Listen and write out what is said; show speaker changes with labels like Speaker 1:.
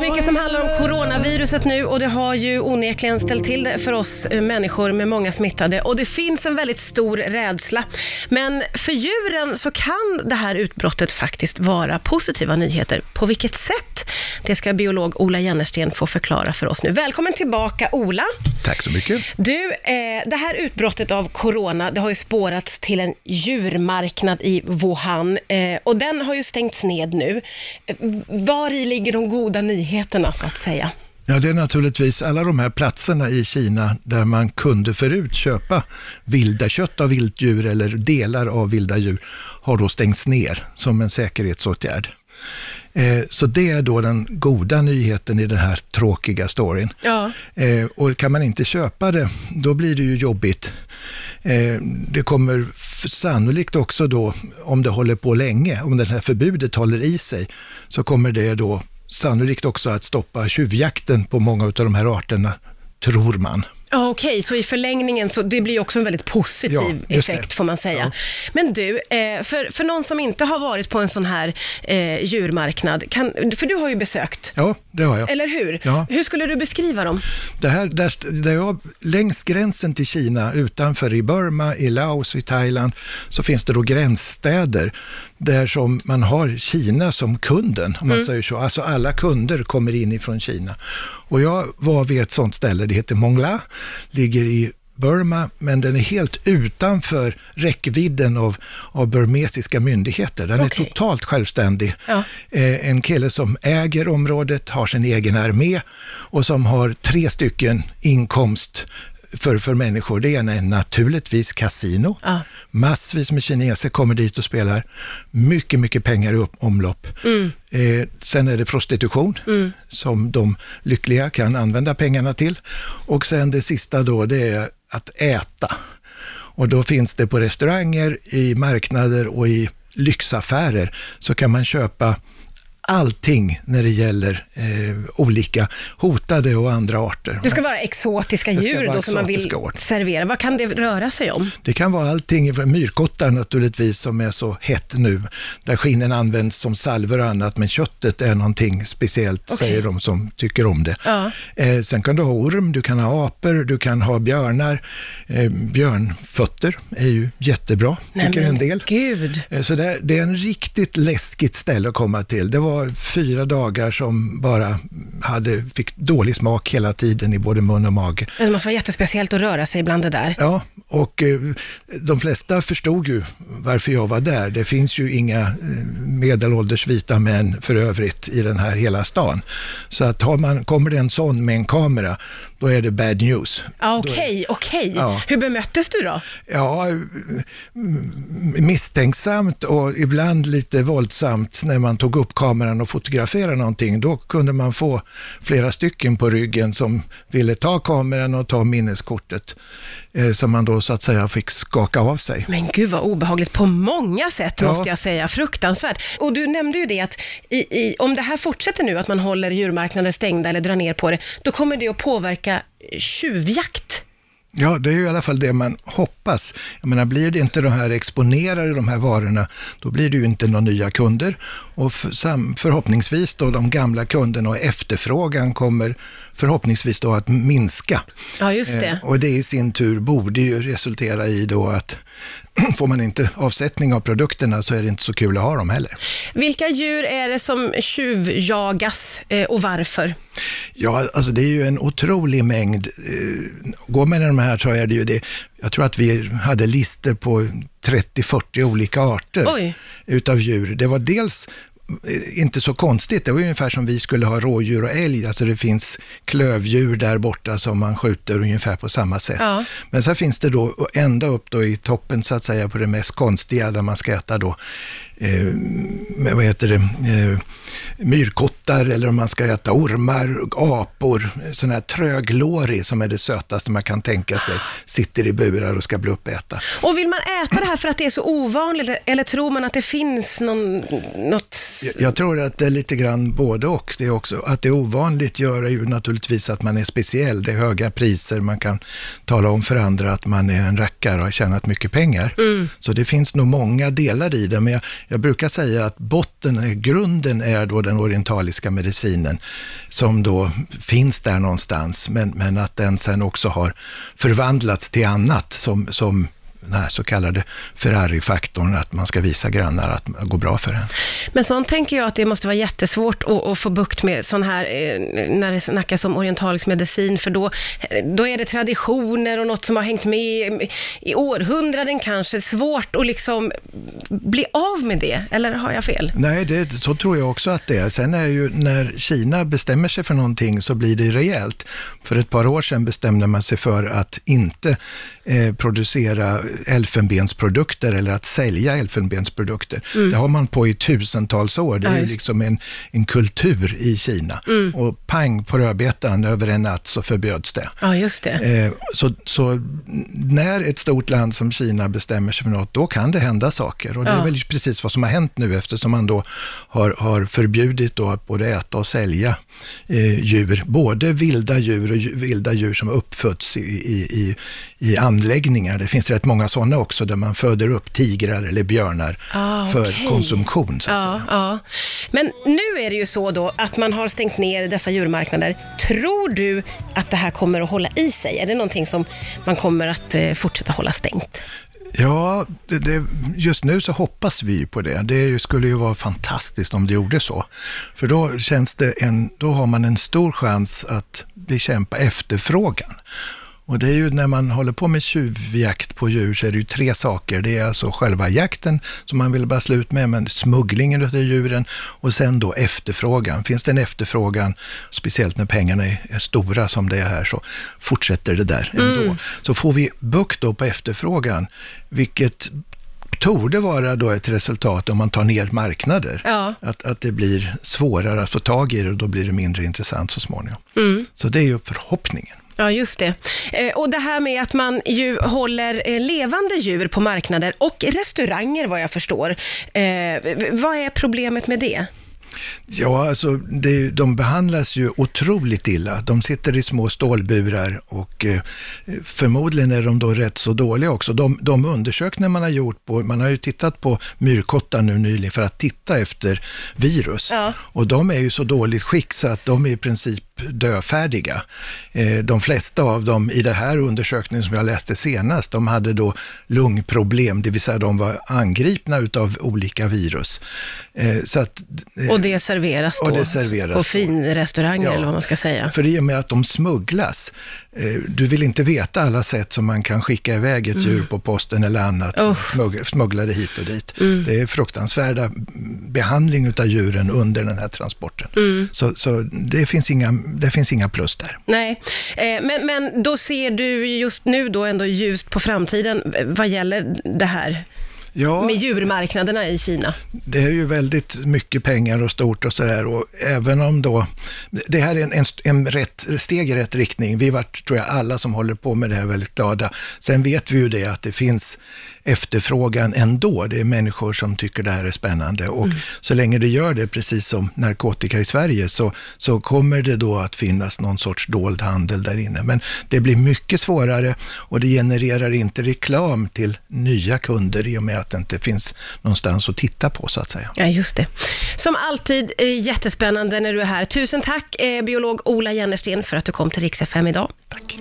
Speaker 1: Det är mycket som handlar coronaviruset nu och det har ju onekligen ställt till det för oss eh, människor med många smittade och det finns en väldigt stor rädsla. Men för djuren så kan det här utbrottet faktiskt vara positiva nyheter. På vilket sätt? Det ska biolog Ola Jennersten få förklara för oss nu. Välkommen tillbaka Ola.
Speaker 2: Tack så mycket.
Speaker 1: Du, eh, det här utbrottet av corona, det har ju spårats till en djurmarknad i Wuhan eh, och den har ju stängts ned nu. Var i ligger de goda nyheterna så att säga?
Speaker 2: Ja, det är naturligtvis alla de här platserna i Kina där man kunde förut köpa vilda kött av vilddjur eller delar av vilda djur har då stängts ner som en säkerhetsåtgärd. Eh, Så det är då den goda nyheten i den här tråkiga storyn.
Speaker 1: Ja.
Speaker 2: Eh, Och kan man inte köpa det, då blir det ju jobbigt. Eh, Det kommer sannolikt också då, om det håller på länge, om det här förbudet håller i sig, så kommer det då sannolikt också att stoppa tjuvjakten på många av de här arterna, tror man.
Speaker 1: Ja, Okej, så i förlängningen så det blir också en väldigt positiv
Speaker 2: Ja, just det.
Speaker 1: effekt får man säga. Men du, eh, för, för någon som inte har varit på en sån här eh, djurmarknad, kan, för du har ju besökt,
Speaker 2: Ja, det har jag.
Speaker 1: eller hur?
Speaker 2: Ja.
Speaker 1: Hur skulle du beskriva dem?
Speaker 2: Det här, där, där jag, längs gränsen till Kina, utanför i Burma, i Laos och i Thailand, så finns det då gränsstäder där som man har Kina som kunden, om man säger så. Alltså alla kunder kommer in ifrån Kina. Och jag var vid ett sånt ställe, det heter Mongla, ligger i Burma, men den är helt utanför räckvidden av, av burmesiska myndigheter. Den
Speaker 1: Okej.
Speaker 2: är totalt självständig.
Speaker 1: Ja.
Speaker 2: Eh, en kille som äger området, har sin egen armé och som har tre stycken inkomst för, för människor. Det ena är naturligtvis kasino.
Speaker 1: Ja.
Speaker 2: Massvis med kineser kommer dit och spelar. Mycket, mycket pengar i omlopp. Eh, sen är det prostitution som de lyckliga kan använda pengarna till. Och sen det sista då, det är att äta. Och då finns det på restauranger, i marknader och i lyxaffärer så kan man köpa allting när det gäller eh, olika hotade och andra arter.
Speaker 1: Det ska vara exotiska
Speaker 2: ska
Speaker 1: djur
Speaker 2: vara
Speaker 1: då som man vill
Speaker 2: arter.
Speaker 1: servera. Vad kan det röra sig om?
Speaker 2: Det kan vara allting från myrkottar naturligtvis som är så hett nu, där skinnen används som salvor och annat, men köttet är någonting speciellt,
Speaker 1: Okej.
Speaker 2: säger de som tycker om det.
Speaker 1: Ja.
Speaker 2: Eh, sen kan du ha orm, du kan ha apor, du kan ha björnar. Eh, björnfötter är ju jättebra, tycker en del.
Speaker 1: Gud.
Speaker 2: Eh, Så det, det är en riktigt läskigt ställe att komma till. Det var fyra dagar som bara hade, fick dålig smak hela tiden i både mun och mage.
Speaker 1: Det måste vara jättespeciellt att röra sig bland det där.
Speaker 2: Ja, och eh, de flesta förstod ju varför jag var där. Det finns ju inga eh, medelålders vita män för övrigt i den här hela stan. Så att har man, kommer det en sån med en kamera, då är det bad news.
Speaker 1: Okej, okej.
Speaker 2: Ja.
Speaker 1: Hur bemöttes du då?
Speaker 2: Ja, mm, misstänksamt och ibland lite våldsamt när man tog upp kameran och fotograferade någonting. Då kunde man få flera stycken på ryggen som ville ta kameran och ta minneskortet. Eh, som man då så att säga fick skaka av sig.
Speaker 1: Men gud vad obehagligt på många sätt
Speaker 2: Ja.
Speaker 1: måste jag säga. Fruktansvärt. Och du nämnde ju det att i, i, om det här fortsätter nu, att man håller djurmarknader stängda eller drar ner på det, då kommer det att påverka tjuvjakt.
Speaker 2: Ja, det är ju i alla fall det man hoppas. Jag menar, blir det inte de här exponerade, de här varorna, då blir det ju inte några nya kunder. Och förhoppningsvis då de gamla kunderna och efterfrågan kommer förhoppningsvis då att minska.
Speaker 1: Ja, just det.
Speaker 2: Eh, och det i sin tur borde ju resultera i då att får man inte avsättning av produkterna så är det inte så kul att ha dem heller.
Speaker 1: Vilka djur är det som tjuvjagas eh, och varför?
Speaker 2: Ja, alltså det är ju en otrolig mängd. Eh, Går man med de här så är det ju det. Jag tror att vi hade lister på 30-40 olika arter
Speaker 1: Oj.
Speaker 2: utav djur. Det var dels inte så konstigt, det var ungefär som vi skulle ha rådjur och älg, alltså det finns klövdjur där borta som man skjuter ungefär på samma sätt.
Speaker 1: Ja.
Speaker 2: Men så finns det då ända upp då i toppen så att säga på det mest konstiga där man ska äta då, eh, vad heter det, eh, myrkottar eller om man ska äta ormar, apor, sån här tröglårig som är det sötaste man kan tänka sig, sitter i burar och ska bli uppäta.
Speaker 1: Och vill man äta det här för att det är så ovanligt, eller tror man att det finns någon, något...
Speaker 2: Jag- tror att det är lite grann både och. Det är också, att det är ovanligt gör ju naturligtvis att man är speciell. Det är höga priser, man kan tala om för andra att man är en rackare och har tjänat mycket pengar. Så det finns nog många delar i det, men jag, Jag brukar säga att botten, grunden är då den orientaliska medicinen, som då finns där någonstans, men, men att den sen också har förvandlats till annat, som, som den här så kallade Ferrari-faktorn, att man ska visa grannar att det går bra för en.
Speaker 1: Men sånt tänker jag att det måste vara jättesvårt att, att få bukt med, sån här, eh, när det snackas om orientalisk medicin, för då, då är det traditioner och något som har hängt med i århundraden kanske. Svårt att liksom bli av med det, eller har jag fel?
Speaker 2: Nej, det, så tror jag också att det är. Sen är ju när Kina bestämmer sig för någonting så blir det rejält. För ett par år sedan bestämde man sig för att inte eh, producera elfenbensprodukter eller att sälja elfenbensprodukter. Mm. Det har man på i tusentals år. Det är ja, liksom en, en kultur i Kina. Mm. Och pang på rödbetan, över en natt så förbjöds det.
Speaker 1: Ja, just det. Eh,
Speaker 2: så, så, när ett stort land som Kina bestämmer sig för något, då kan det hända saker. Och det ja. är väl precis vad som har hänt nu eftersom man då har, har förbjudit då att både äta och sälja eh, djur, både vilda djur och vilda djur som uppfötts i, i, i, i anläggningar. Det finns rätt många sådana också, där man föder upp tigrar eller björnar ah, för okay. konsumtion. Så
Speaker 1: ja, ja. Men nu är det ju så då att man har stängt ner dessa djurmarknader. Tror du att det här kommer att hålla i sig? Är det någonting som man kommer att eh, fortsätta hålla stängt?
Speaker 2: Ja, det, det, just nu så hoppas vi på det. Det skulle ju vara fantastiskt om det gjorde så. För då, känns det en, då har man en stor chans att bekämpa efterfrågan. Och det är ju när man håller på med tjuvjakt på djur så är det ju tre saker. Det är alltså själva jakten som man vill bara slut med, men smugglingen av djuren och sen då efterfrågan. Finns det en efterfrågan, speciellt när pengarna är stora som det är här, så fortsätter det där ändå. Mm. Så får vi bukt då på efterfrågan, vilket torde vara då ett resultat om man tar ner marknader. Ja. Att, att det blir svårare att få tag i det och då blir det mindre intressant så småningom. Mm. Så det är ju förhoppningen.
Speaker 1: Ja, just det. Eh, och det här med att man ju håller eh, levande djur på marknader och restauranger vad jag förstår. Eh, vad är problemet med det?
Speaker 2: Ja, alltså det, de behandlas ju otroligt illa. De sitter i små stålburar och eh, förmodligen är de då rätt så dåliga också. De, de undersökningar man har gjort på, man har ju tittat på myrkottar nu nyligen för att titta efter virus. Ja. Och de är ju så dåligt skick så att de är i princip dödfärdiga. Eh, de flesta av dem i den här undersökningen som jag läste senast, de hade då lungproblem, det vill säga de var angripna utav olika virus.
Speaker 1: Eh, så att, eh, och det serveras då det serveras på finrestauranger ja, eller vad man ska säga?
Speaker 2: För i och med att de smugglas, du vill inte veta alla sätt som man kan skicka iväg ett mm. djur på posten eller annat, oh. smuggla det hit och dit. Mm. Det är fruktansvärda behandling utav djuren under den här transporten. Mm. Så, så det finns inga det finns inga plus där.
Speaker 1: Nej, eh, men, men då ser du just nu då ändå ljust på framtiden eh, vad gäller det här? Ja, med djurmarknaderna i Kina?
Speaker 2: Det är ju väldigt mycket pengar och stort och sådär. Och även om då, det här är en, en, en rätt, steg i rätt riktning. Vi vart, tror jag, alla som håller på med det här väldigt glada. Sen vet vi ju det att det finns efterfrågan ändå. Det är människor som tycker det här är spännande. Och mm. så länge det gör det, precis som narkotika i Sverige, så, så kommer det då att finnas någon sorts dold handel där inne. Men det blir mycket svårare och det genererar inte reklam till nya kunder i och med att det inte finns någonstans att titta på, så att säga.
Speaker 1: Ja, just det. Som alltid, eh, jättespännande när du är här. Tusen tack, eh, biolog Ola Jennersten, för att du kom till Rix FM idag.
Speaker 2: Tack.